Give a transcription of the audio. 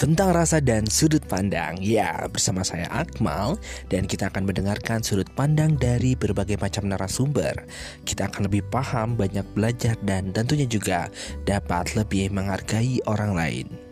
tentang rasa dan sudut pandang. Ya, bersama saya Akmal dan kita akan mendengarkan sudut pandang dari berbagai macam narasumber. Kita akan lebih paham, banyak belajar dan tentunya juga dapat lebih menghargai orang lain.